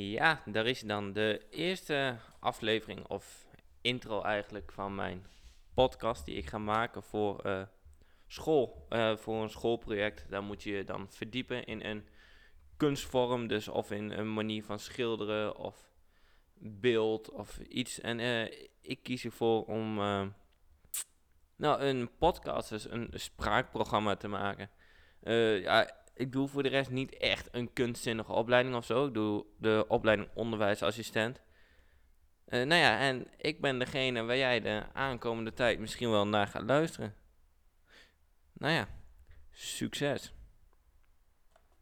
Ja, daar is dan de eerste aflevering of intro eigenlijk van mijn podcast die ik ga maken voor eh, school, eh, voor een schoolproject. Daar moet je dan verdiepen in een kunstvorm, dus of in een manier van schilderen of beeld of iets. En eh, ik kies ervoor om nou, een podcast, dus een spraakprogramma te maken. Ja, ik doe voor de rest niet echt een kunstzinnige opleiding of zo. Ik doe de opleiding onderwijsassistent. Eh, nou ja, en ik ben degene waar jij de aankomende tijd misschien wel naar gaat luisteren. Nou ja, succes.